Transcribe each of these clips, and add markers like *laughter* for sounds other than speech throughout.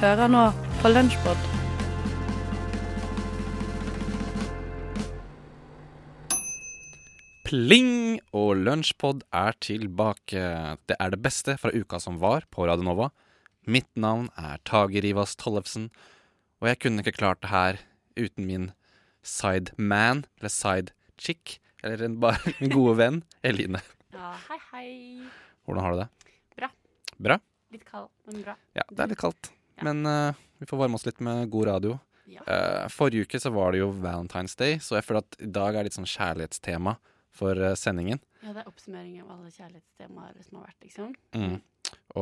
Hører nå på Lunsjbod. Pling! Og Lunsjpod er tilbake. Det er det beste fra uka som var på Radio Nova. Mitt navn er Tage Rivas Tollefsen, og jeg kunne ikke klart det her uten min sideman, eller sidechick, eller en, bare *laughs* min gode venn Eline. Ja, hei, hei. Hvordan har du det? Bra. Bra? Litt kald, men bra. Ja, det er litt kaldt, Ja. men uh, vi får varme oss litt med god radio. Ja. Uh, forrige uke så var det jo Valentine's Day, så jeg føler at i dag er litt sånn kjærlighetstema for uh, sendingen. ja, det er oppsummering av alle kjærlighetstemaer som har vært, liksom. Mm.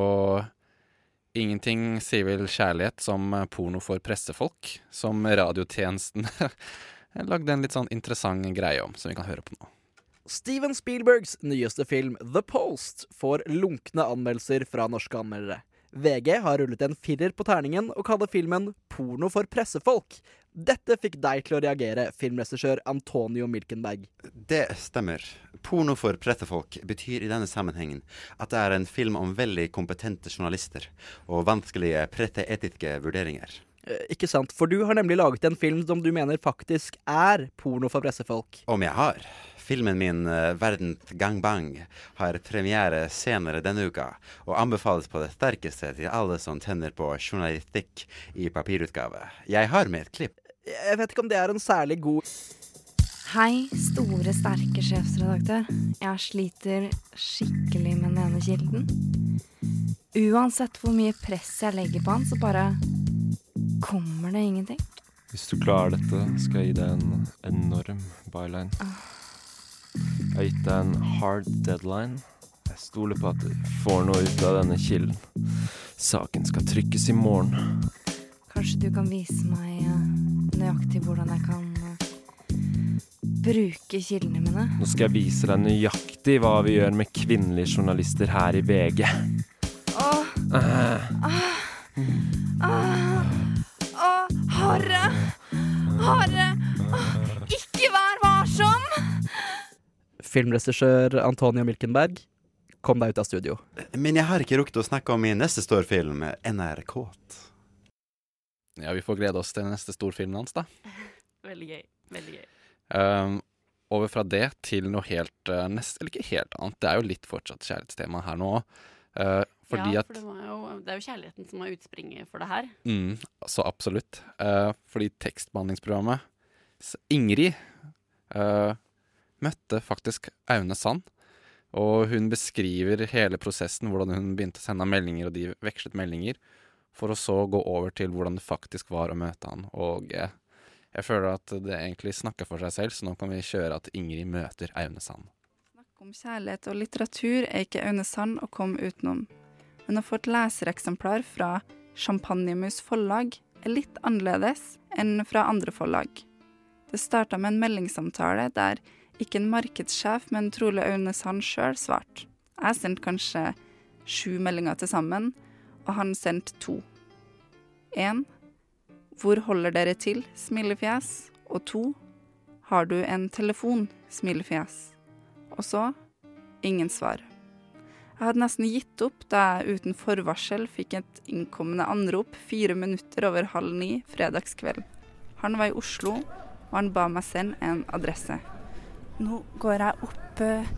Og ingenting sier vel kjærlighet som porno for pressefolk, som radiotjenesten *laughs* lagde en litt sånn interessant greie om, som vi kan høre på nå. Steven Spielbergs nyeste film The Post får lunkne anmeldelser fra norske anmeldere. VG har rullet en firer på terningen og kaller filmen 'porno for pressefolk'. Dette fikk deg til å reagere, filmregissør Antonio Milkenberg. Det stemmer. Porno for pressefolk betyr i denne sammenhengen at det er en film om veldig kompetente journalister og vanskelige presseetiske vurderinger. Eh, Ikke sant, for du har nemlig laget en film som du mener faktisk er porno for pressefolk. Om jeg har. Filmen min 'Verden 'Verdens gangbang' har premiere senere denne uka, og anbefales på det sterkeste til alle som tenner på journalistikk i papirutgave. Jeg har med et klipp. Jeg vet ikke om det er en særlig god Hei, store, sterke sjefsredaktør. Jeg sliter skikkelig med den ene kilden. Uansett hvor mye press jeg legger på han, så bare kommer det ingenting. Hvis du klarer dette, skal jeg gi deg en enorm byline. Jeg har gitt deg en hard deadline. Jeg stoler på at du får noe ut av denne kilden. Saken skal trykkes i morgen. Kanskje du kan vise meg eh, nøyaktig hvordan jeg kan eh, bruke kildene mine? Nå skal jeg vise deg nøyaktig hva vi gjør med kvinnelige journalister her i VG. Åh, Eh, Harre! Ikke vær varsom! Filmregissør Antonio Milkenberg, kom deg ut av studio. Men jeg har ikke rukket å snakke om min neste storfilm, NRK. Ja, vi får glede oss til neste storfilmen hans, da. *laughs* Veldig gøy. Veldig gøy. Um, over fra det til noe helt uh, nest, Eller ikke helt annet, det er jo litt fortsatt kjærlighetstema her nå. Uh, fordi ja, for det, var jo, det er jo kjærligheten som har utspringet for det her. Mm, så absolutt. Uh, fordi tekstbehandlingsprogrammet Ingrid uh, møtte faktisk Aune Sand. Og hun beskriver hele prosessen, hvordan hun begynte å sende meldinger, og de vekslet meldinger, for å så gå over til hvordan det faktisk var å møte han. Og uh, jeg føler at det egentlig snakker for seg selv, så nå kan vi kjøre at Ingrid møter Aune Sand. Snakk om kjærlighet og litteratur er ikke Aune Sand å komme utenom. Men å få et lesereksemplar fra Champagnemus forlag er litt annerledes enn fra andre forlag. Det starta med en meldingssamtale der ikke en markedssjef, men trolig Aune Sand sjøl svarte. Jeg sendte kanskje sju meldinger til sammen, og han sendte to. Én Hvor holder dere til? smilefjes. Og to Har du en telefon? smilefjes. Og så ingen svar. Jeg hadde nesten gitt opp da jeg uten forvarsel fikk et innkommende anrop fire minutter over halv ni fredagskveld. Han var i Oslo, og han ba meg sende en adresse. Nå går jeg opp eh,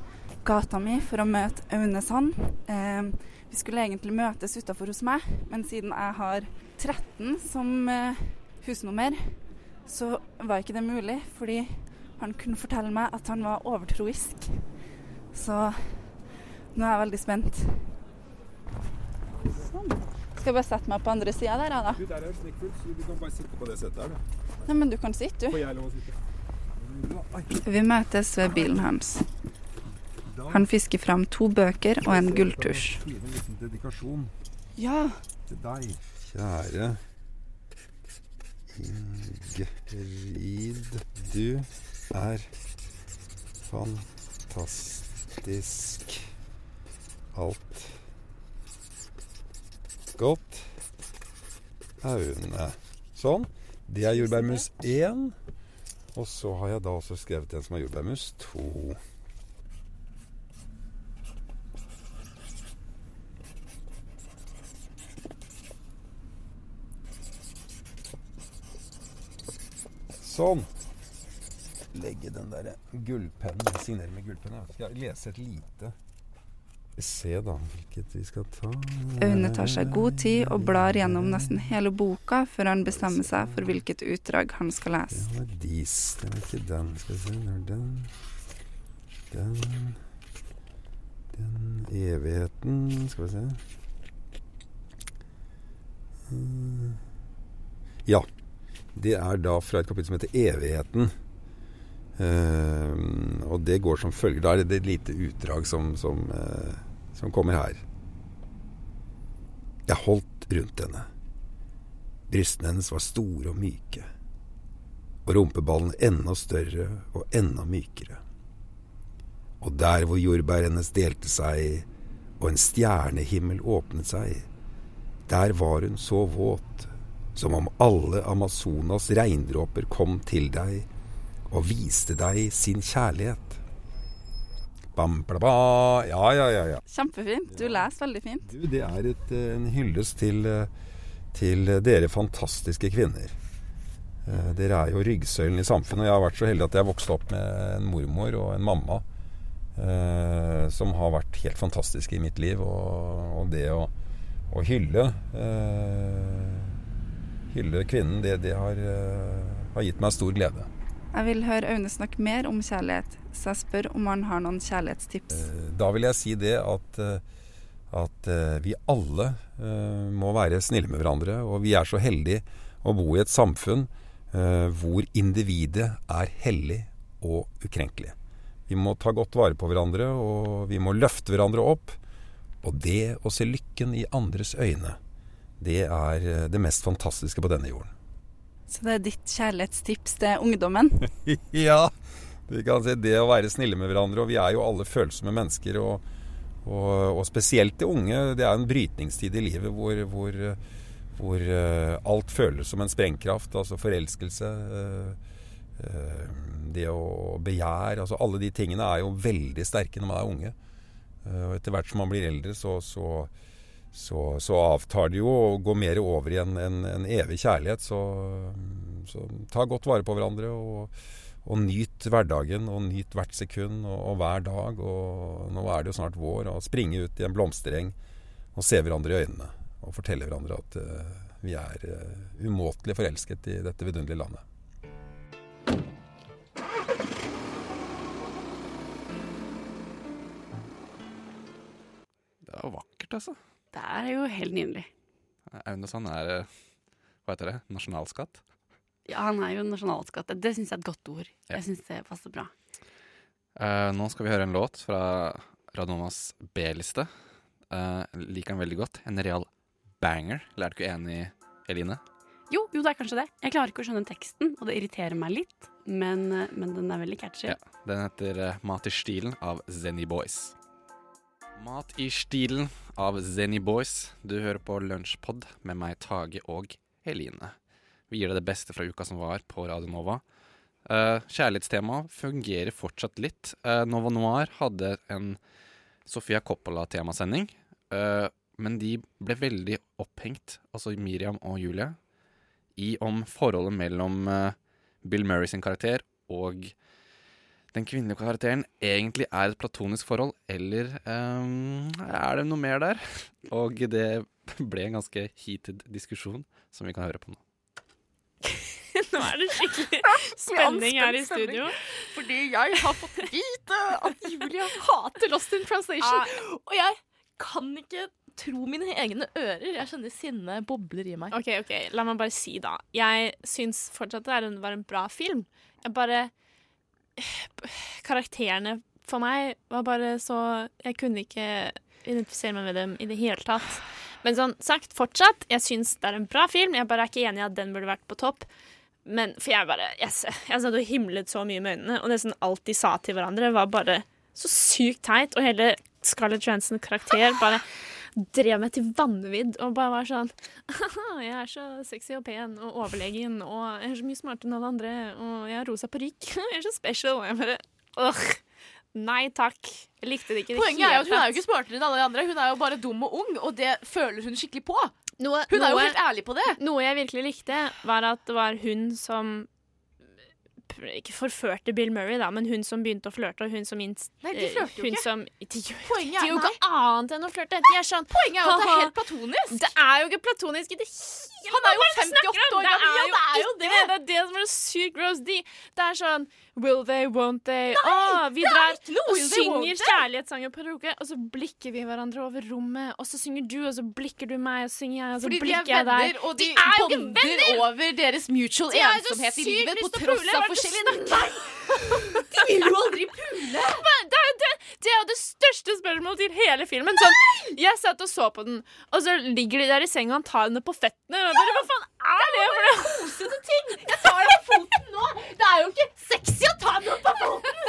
gata mi for å møte Aune Sand. Eh, vi skulle egentlig møtes utafor hos meg, men siden jeg har 13 som eh, husnummer, så var ikke det mulig, fordi han kunne fortelle meg at han var overtroisk. Så nå er jeg veldig spent. Sånn. Skal jeg bare sette meg på andre sida der, da? Du, der er jo snekkfull, så du kan bare sitte på det settet her, du. Nei, men du kan sitte, Får du. jeg lov å sitte? Vi møtes ved bilen hans. Han fisker fram to bøker og en gulltusj. En liten dedikasjon Ja, til deg. Kjære Ingrid, du er fantastisk alt godt. Aune. Sånn. Det er jordbærmus 1. Og så har jeg da også skrevet en som er jordbærmus 2. Sånn. Legge den der gullpennen, signere med gullpennen. Jeg skal lese et lite Se, da, hvilket vi skal ta. Aune tar seg god tid og blar gjennom nesten hele boka før han bestemmer seg for hvilket utdrag han skal lese. Det var dis. Det var ikke den. Skal vi se. Er den. Den. Den evigheten Skal vi se. Mm. Ja. Det er da fra et kapittel som heter Evigheten. Eh, og det går som følger. Da er det et lite utdrag som, som, eh, som kommer her. Jeg holdt rundt henne. Brystene hennes var store og myke. Og rumpeballen enda større og enda mykere. Og der hvor jordbær hennes delte seg, og en stjernehimmel åpnet seg, der var hun så våt, som om alle Amazonas regndråper kom til deg og viste deg sin kjærlighet. Bam, bla, ba. Ja, ja, ja, ja. Kjempefint. Du leser veldig fint. Du, det er et, en hyllest til, til dere fantastiske kvinner. Eh, Dere er jo ryggsøylen i samfunnet. og Jeg har vært så heldig at jeg vokste opp med en mormor og en mamma eh, som har vært helt fantastiske i mitt liv. Og, og det å, å hylle eh, Hylle kvinnen, det, det har, eh, har gitt meg stor glede. Jeg vil høre Aune snakke mer om kjærlighet, så jeg spør om han har noen kjærlighetstips. Da vil jeg si det at, eh, at eh, vi alle eh, må være snille med hverandre. Og vi er så heldige å bo i et samfunn eh, hvor individet er hellig og ukrenkelig. Vi må ta godt vare på hverandre, og vi må løfte hverandre opp. Og det å se lykken i andres øyne, det er eh, det mest fantastiske på denne jorden. Så det er ditt kjærlighetstips til ungdommen? *laughs* ja, vi kan si det å være snille med hverandre. Og vi er jo alle følsomme mennesker. Og, og, og spesielt de unge. Det er en brytningstid i livet hvor, hvor, hvor eh, alt føles som en sprengkraft. Altså forelskelse. eh, eh, det å begjære. Altså alle de tingene er jo veldig sterke når man er unge. Og etter hvert som man blir eldre, så, så så, så avtar det jo og går mer over i en, en, en evig kjærlighet. Så, så ta godt vare på hverandre og, og nyt hverdagen og nyt hvert sekund og, og, hver dag. Og nå er det jo snart vår. Og springe ut i en blomstereng og se hverandre i øynene og fortelle hverandre at uh, vi er uh, umåtelig forelsket i dette vidunderlige landet. Det var vakkert, altså. Det er jo helt nydelig. Aune er eh, hva heter det, nasjonalskatt. Ja, han er jo nasjonalskatt. Det syns jeg er et godt ord. Ja. Jeg syns det passer bra. Uh, nå skal vi høre en låt fra Radonas B-liste. Uh, liker den veldig godt. En real banger. Eller er du ikke enig, Eline? Jo, jo, det er kanskje det. Jeg klarer ikke å skjønne teksten, og det irriterer meg litt. Men, men den er veldig catchy. Ja. Den heter uh, stilen av Zenny Boys. Mat i stilen av Zenny Boys. Du hører på Lunsjpod med meg, Tage og Eline. Vi gir deg det beste fra uka som var på Radio Nova. Uh, Kjærlighetstema fungerer fortsatt litt. Uh, Nova Noir hadde en Sofia Coppola-temasending, uh, men de ble veldig opphengt, altså Miriam og Julie, i om forholdet mellom eh, Bill Murray sin karakter og den kvinnelige karakteren egentlig er et platonisk forhold, eller um, er det noe mer der? *laughs* Og det ble en ganske heated diskusjon, som vi kan høre på nå. *laughs* Nå er det skikkelig *laughs* spenning her i studio. Fordi jeg har fått vite at Julia hater Lost in Translation. Og jeg kan ikke tro mine egne ører. Jeg kjenner sinnet bobler i meg. OK, ok, la meg bare si, da. Jeg syns fortsatt det var en bra film. Jeg bare Karakterene for meg var bare så Jeg kunne ikke identifisere meg med dem i det hele tatt. Men sånn sagt, fortsatt, jeg syns det er en bra film. Jeg bare er ikke enig i at den burde vært på topp. Men for jeg bare Jeg, jeg satt og himlet så mye med øynene, og nesten alt de sa til hverandre, var bare så sykt teit. Og hele Scarlett Johansson karakter bare drev meg til vanvidd og bare var sånn Jeg er så sexy og pen og overlegen, og jeg er så mye smartere enn alle andre, og jeg har rosa parykk, *laughs* jeg er så special, og jeg bare Åh. Nei takk. Jeg likte det ikke Poenget er jo at hun er jo ikke smartere enn alle de andre. Hun er jo bare dum og ung, og det føler hun skikkelig på. Noe, Hun er jo helt ærlig på det. Noe jeg virkelig likte, var at det var hun som ikke forførte Bill Murray, da, men hun som begynte å flørte, og hun som inst... Nei, de eh, flørter jo ikke. Som, de gjør, de jo ikke annet enn å flørte. De er sånn Poenget er jo at det er helt platonisk. Det er jo ikke platonisk i det hele Han er jo Hva det du snakker 58 år gammel. Ja, det er jo det. Det er det som er sykt gross. De, det er sånn Will they, won't they? Nei, oh, vi drar og synger kjærlighetssanger på karaoke, og så blikker vi hverandre over rommet, og så synger du, og så blikker du meg, og så synger jeg, og så Fordi de er blikker jeg venner, deg. og de, er jo ikke bonder over deres mutual De så ensomhet i livet på tross av forskjellige Nei! De vil jo aldri pule! Men Det er, jo det, det er det største spørsmålet til hele filmen. Sånn, jeg satt og så på den, og så ligger de der i senga og tar henne på føttene. Ja! bare, hva faen er det for noe? Kosete ting! Jeg tar deg på foten nå! Det er jo ikke sexy å ta noen på foten!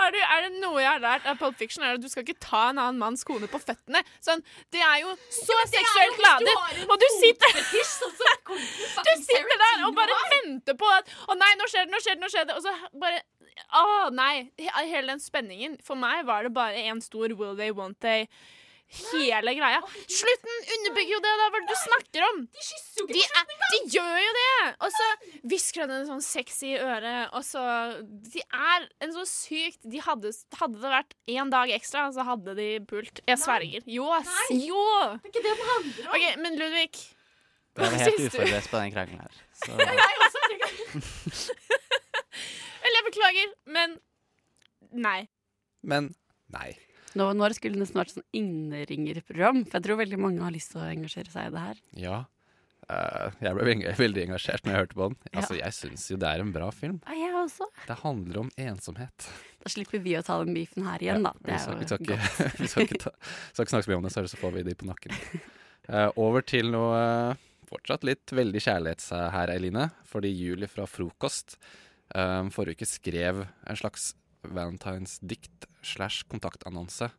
Er det, er det noe jeg har lært av Pulp Fiction, er det at du skal ikke ta en annen manns kone på føttene. Sånn, Det er jo så seksuelt ladet. Og du sitter Du sitter der og bare venter på at Å nei, nå skjer det, nå skjer det, nå skjer det. Og så bare Å nei. Hele den spenningen. For meg var det bare en stor will they, won't they. Hele greia. Slutten underbygger jo det. da er hva du snakker om. De kysser jo De, er, de gjør jo det! Og så hvisker han en sånn sexy øre, og så De er en så sykt de hadde, hadde det vært én dag ekstra, så hadde de pult. Jeg sverger. Jo, ass. Jo! Det er ikke det det handler om. Okay, men Ludvig Du er helt uforberedt på den krangelen her. Så *laughs* Jeg også. *laughs* Eller jeg beklager, men nei. Men nei. Nå, nå skulle det nesten vært sånn innringerprogram, for jeg tror veldig mange har lyst til å engasjere seg i det her. Ja. Uh, jeg ble *laughs* veldig, engasjert når jeg hørte på den. Ja. Altså, Jeg syns jo det er en bra film. Ja, jeg også. Det handler om ensomhet. Da slipper vi å ta den beefen her igjen, da. Vi, skal, vi, skal ikke, *laughs* vi skal ikke, ta, skal ikke snakke så mye om det, så så får vi de på nakken. Uh, over til noe uh, fortsatt litt veldig kjærlighets her, Eline. Fordi Julie fra Frokost eh, forrige uke skrev en slags valentinsdikt slash kontaktannonse.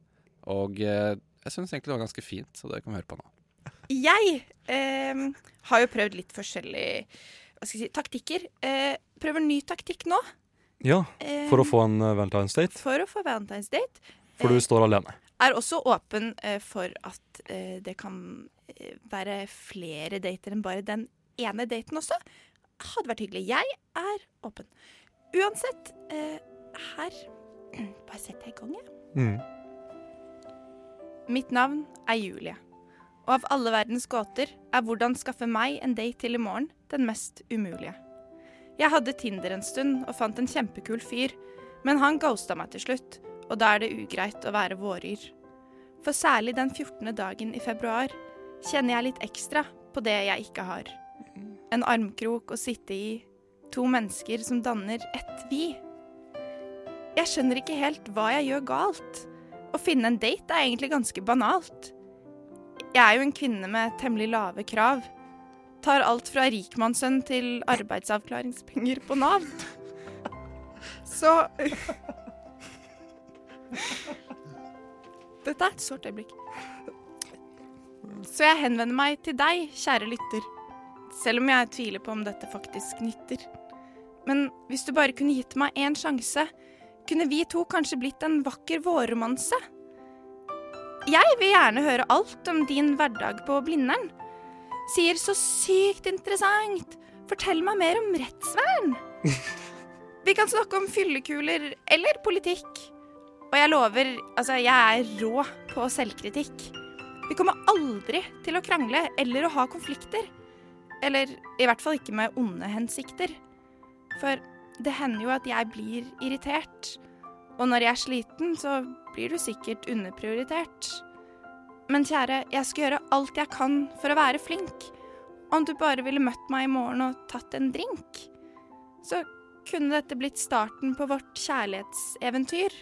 Og uh, jeg syns egentlig det var ganske fint, så det kan vi høre på nå. Jeg um, har jo prøvd litt forskjellige hva skal jeg si, taktikker. Uh, prøver ny taktikk nå Ja, for for å få en uh, valentinsdate. for å få Valentine's Date. For du står alene. Er også åpen for at det kan være flere dater enn bare den ene daten også. Hadde vært hyggelig. Jeg er åpen. Uansett, eh, her *clears throat* Bare setter jeg i gang, jeg. Mm. Mitt navn er Julie. Og av alle verdens gåter er hvordan skaffe meg en date til i morgen den mest umulige. Jeg hadde Tinder en stund og fant en kjempekul fyr, men han ghosta meg til slutt, og da er det ugreit å være våryr. For særlig den 14. dagen i februar kjenner jeg litt ekstra på det jeg ikke har. En armkrok å sitte i, to mennesker som danner ett vi. Jeg skjønner ikke helt hva jeg gjør galt. Å finne en date er egentlig ganske banalt. Jeg er jo en kvinne med temmelig lave krav. Tar alt fra rikmannssønn til arbeidsavklaringspenger på Nav. Så *laughs* Dette er et sårt øyeblikk. Så jeg henvender meg til deg, kjære lytter. Selv om jeg tviler på om dette faktisk nytter. Men hvis du bare kunne gitt meg én sjanse, kunne vi to kanskje blitt en vakker vårromanse. Jeg vil gjerne høre alt om din hverdag på Blindern. Sier så sykt interessant. Fortell meg mer om rettsvern. *laughs* Vi kan snakke om fyllekuler eller politikk. Og jeg lover, altså, jeg er rå på selvkritikk. Vi kommer aldri til å krangle eller å ha konflikter. Eller i hvert fall ikke med onde hensikter. For det hender jo at jeg blir irritert. Og når jeg er sliten, så blir du sikkert underprioritert. Men kjære, jeg skal gjøre alt jeg kan for å være flink. Om du bare ville møtt meg i morgen og tatt en drink, så kunne dette blitt starten på vårt kjærlighetseventyr.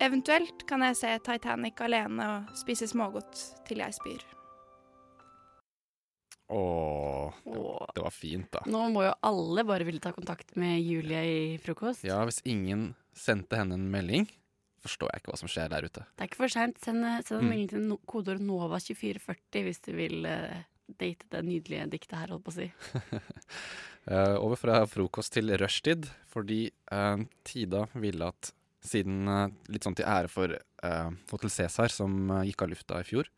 Eventuelt kan jeg se Titanic alene og spise smågodt til jeg spyr. Åh, det, var- fint, da. Nå må jo alle bare ville ta kontakt med Julie i frokost. Ja, hvis ingen sendte henne en melding, forstår jeg ikke hva som skjer der ute. Det er ikke for seint. Send, send en Mm. melding til no kodeord NOVA2440 hvis du vil uh, date det nydelige diktet her, holdt på å si. *laughs* Eh, over fra frokost til rushtid, fordi uh, Tida ville at siden eh, Litt sånn til ære for Hotell Cæsar, som eh, gikk av lufta i fjor,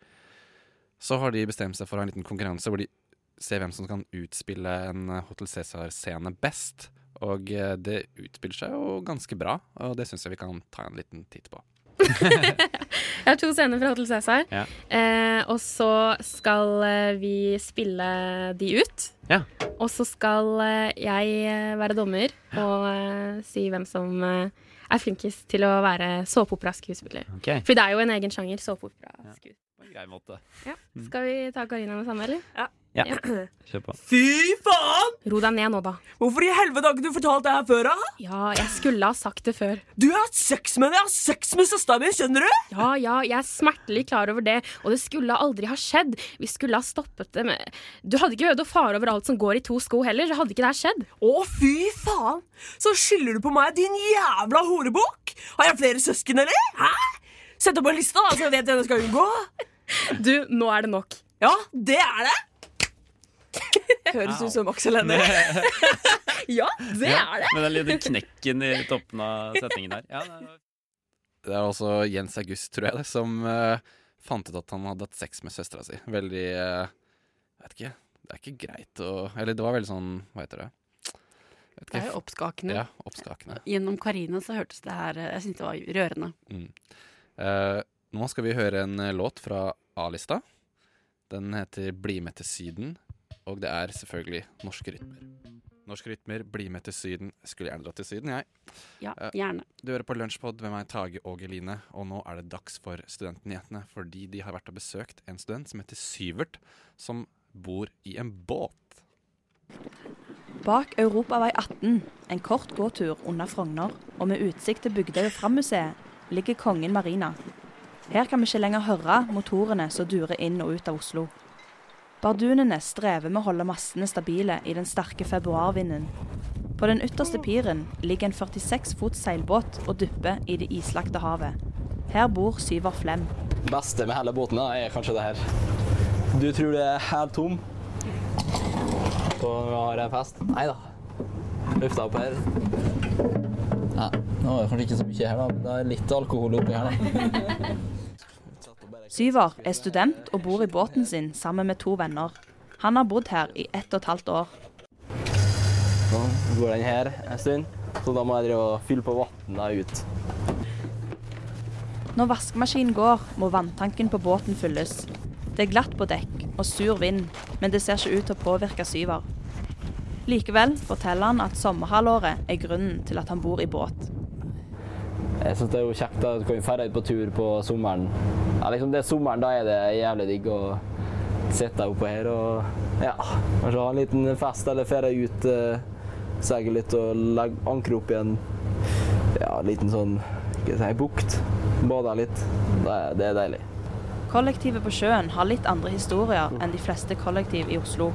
så har de bestemt seg for å ha en liten konkurranse hvor de ser hvem som kan utspille en Hotel Cæsar-scene best. Og eh, det utspiller seg jo ganske bra, og det syns jeg vi kan ta en liten titt på. *laughs* Jeg har to scener fra Hotel Cæsar. Ja. Eh, og så skal eh, vi spille de ut. Ja. Og så skal eh, jeg eh, være dommer og eh, si hvem som eh, er flinkest til å være såpeoperaskuespiller. Okay. For det er jo en egen sjanger, såpeoperaskuespiller. Ja. grei måte. Ja. Skal vi ta Karina med samme, eller? Ja. *clears throat* Kjør på. Fy faen! Ro deg ned nå, da. Hvorfor i helvete har ikke du fortalt det her før, da? Ja, jeg skulle ha sagt det før. Du har hatt sex med henne! Jeg har sex med søsteren min, skjønner du? Ja, ja, jeg er smertelig klar over det, og det skulle aldri ha skjedd. Vi skulle ha stoppet det med Du hadde ikke behøvd å fare over alt som går i to sko heller, så hadde ikke det her skjedd. Å, fy faen! Så skylder du på meg, din jævla horebukk! Har jeg flere søsken, eller? Hæ? Sett opp en liste, da, så jeg vet hvem jeg skal unngå. *laughs* Du, nå er det nok. Ja, det er det. *laughs* Høres ut som Aksel Hennie. *laughs* ja, det Ja, er det. Med den lille knekken i toppen av setningen der. Ja, det Det er også Jens August, tror jeg, det, som uh, fant ut at han hadde hatt sex med søstera si. Veldig uh, Vet ikke. Det er ikke greit å Eller det var veldig sånn Hva heter det? Vet ikke, Det er jo oppskakende. Ja, oppskakende. Gjennom Karina så hørtes det her eh, Jeg syntes det var rørende. Mm. Uh, nå skal vi høre en låt fra A-lista. Den heter 'Bli med til Syden', og det er selvfølgelig norske rytmer. Norske rytmer, bli med til Syden. Skulle gjerne dratt til Syden, jeg. Ja, Eh, gjerne. Du hører på Lunsjpod med meg, Tage og Eline, og nå er det dags for Studentnyhetene, fordi de har vært og besøkt en student som heter Syvert, som bor i en båt. Bak Europavei 18, en kort gåtur under Frogner, og med utsikt til Bygdøy og Fram-museet, ligger Kongen marina. Her kan vi ikke lenger høre motorene som durer inn og ut av Oslo. Bardunene strever med å holde mastene stabile i den sterke februarvinden. På den ytterste piren ligger en 46 fots seilbåt og dupper i det islagte havet. Her bor Syver Flem. Det beste med hele båten da, er kanskje det her. Du tror det er helt tom på når vi har en fest? Nei da. Lufta opp her. Ja, nå er det kanskje ikke så mye her, da. Det er litt alkohol oppi her, da. *laughs* Syver er student og bor i båten sin sammen med to venner. Han har bodd her i ett og et halvt år. Nå går den her en stund, så da må jeg drive og fylle på vannet ut. Når vaskemaskinen går, må vanntanken på båten fylles. Det er glatt på dekk og sur vind, men det ser ikke ut til å påvirke Syver. Likevel forteller han at sommerhalvåret er grunnen til at han bor i båt. Jeg synes det er jo kjekt da, komme kan dra ut på tur på sommeren. Ja, liksom det er sommeren, da er det jævlig digg å sitte oppå her og ja, kanskje ha en liten fest eller ferie ut, eh, seile litt og legge ankeret opp i en ja, liten sånn skal si, bukt. Bade litt. Det det er deilig. Kollektivet på sjøen har litt andre historier enn de fleste kollektiv i Oslo.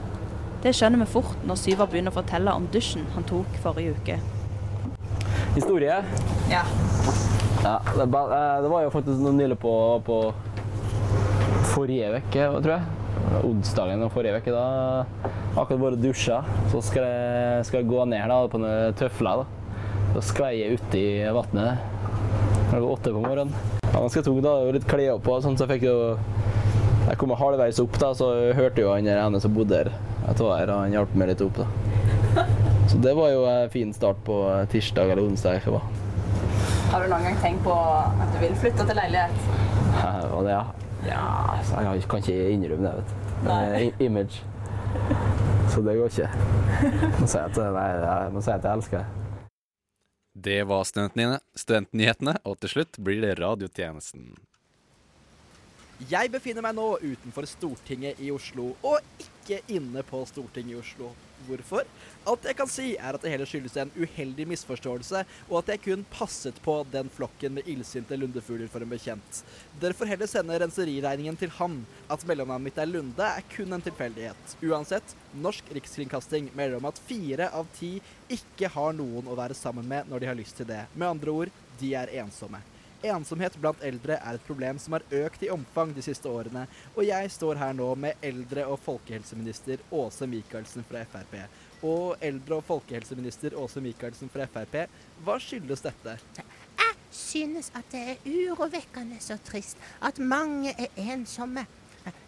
Det skjønner vi fort når Syver begynner å fortelle om dusjen han tok forrige uke. Historie? Ja. Ja, det, eh, det var jo faktisk noe nylig på, på forrige uke, tror jeg. Onsdagen forrige uke. Da akkurat og dusja. Så skal jeg, skal jeg gå ned da, på noen tøfler. Da. Så sklei jeg uti vannet klokka åtte på morgenen. Det var ganske tungt. da, det var Litt klær på, sånn, så jeg fikk jo Jeg kom halvveis opp, da, så hørte jo han ene som bodde der, at det var her, og han hjalp meg litt opp. da. Så det var jo en fin start på tirsdag eller onsdag. Ikke, var. Har du noen gang tenkt på at du vil flytte til leilighet? Ja, det, ja. ja så jeg kan ikke innrømme det, vet du. Image. Så det går ikke. Må si at, nei, jeg må si at jeg elsker det. Det var studentnyhetene, og til slutt blir det radiotjenesten. Jeg befinner meg nå utenfor Stortinget i Oslo, og ikke inne på Stortinget i Oslo. Hvorfor? Alt jeg kan si, er at det hele skyldes en uheldig misforståelse, og at jeg kun passet på den flokken med illsinte lundefugler for en bekjent. Dere får heller sende renseriregningen til han. At mellomnavnet mitt er Lunde, er kun en tilfeldighet. Uansett, Norsk Rikskringkasting melder om at fire av ti ikke har noen å være sammen med når de har lyst til det. Med andre ord, de er ensomme. Ensomhet blant eldre er et problem som har økt i omfang de siste årene, og jeg står her nå med eldre- og folkehelseminister Åse Michaelsen fra Frp. Og eldre- og folkehelseminister Åse Michaelsen fra Frp, hva skyldes dette? Jeg synes at det er urovekkende så trist at mange er ensomme.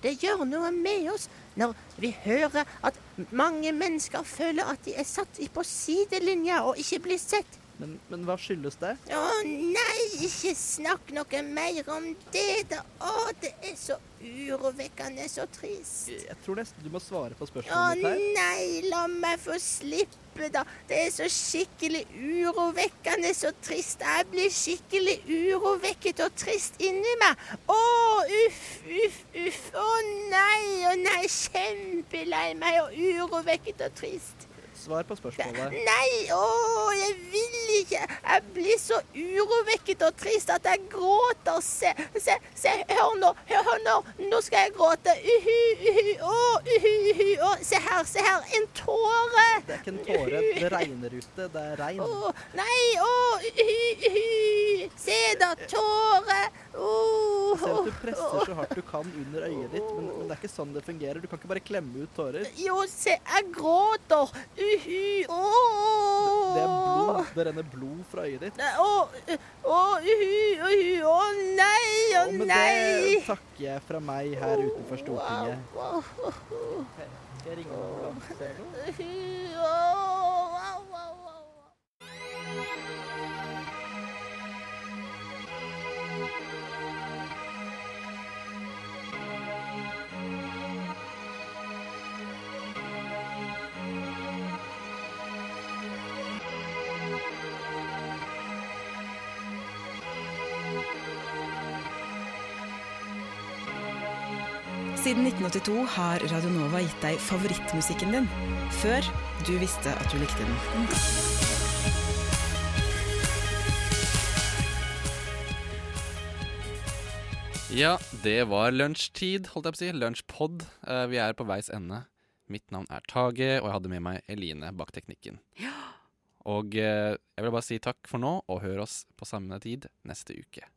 Det gjør noe med oss når vi hører at mange mennesker føler at de er satt på sidelinja og ikke blir sett. Men, men hva skyldes det? Å nei, ikke snakk noe mer om det, da. Å, det er så urovekkende, så trist. Jeg tror nesten du må svare på spørsmålet mitt her. nei, la meg få slippe, da. Det er så skikkelig urovekkende, så trist. Jeg blir skikkelig urovekket og trist inni meg. Å, uff, uff, uff. Å nei, å nei. Kjempelei meg og urovekket og trist. Svar på spørsmålet. Nei, å, jeg vil ikke. Jeg blir så urovekket og trist at jeg gråter. Se, se, se, hør nå, hør nå. Nå skal jeg gråte. Uhu, uhu, å, uhu, uhu. Å, se her, se her. En tåre. Det er ikke en tåre. Det regner ute. Det er regn. Å, nei, å, uhu, uhu. Se da, tåre. Jeg ser at du presser så hardt du kan under øyet ditt, men, men det er ikke sånn det fungerer. Du kan ikke bare klemme ut tårer. Jo, se, jeg gråter. Uhu, åh. Det er blod. Det renner blod fra øyet ditt. Nei, Å, uhu, uhu, å nei, å Og med nei. det takker jeg fra meg her utenfor Stortinget. Skal jeg ringe noen Siden 1982 har Radio Nova gitt deg favorittmusikken din, før du visste at du likte den. Ja, det var lunsjtid, holdt jeg på å si. Lunsjpod. Eh, vi er på veis ende. Mitt navn er Tage, og jeg hadde med meg Eline bak teknikken. Ja. Og eh, jeg vil bare si takk for nå, og hør oss på samme tid neste uke.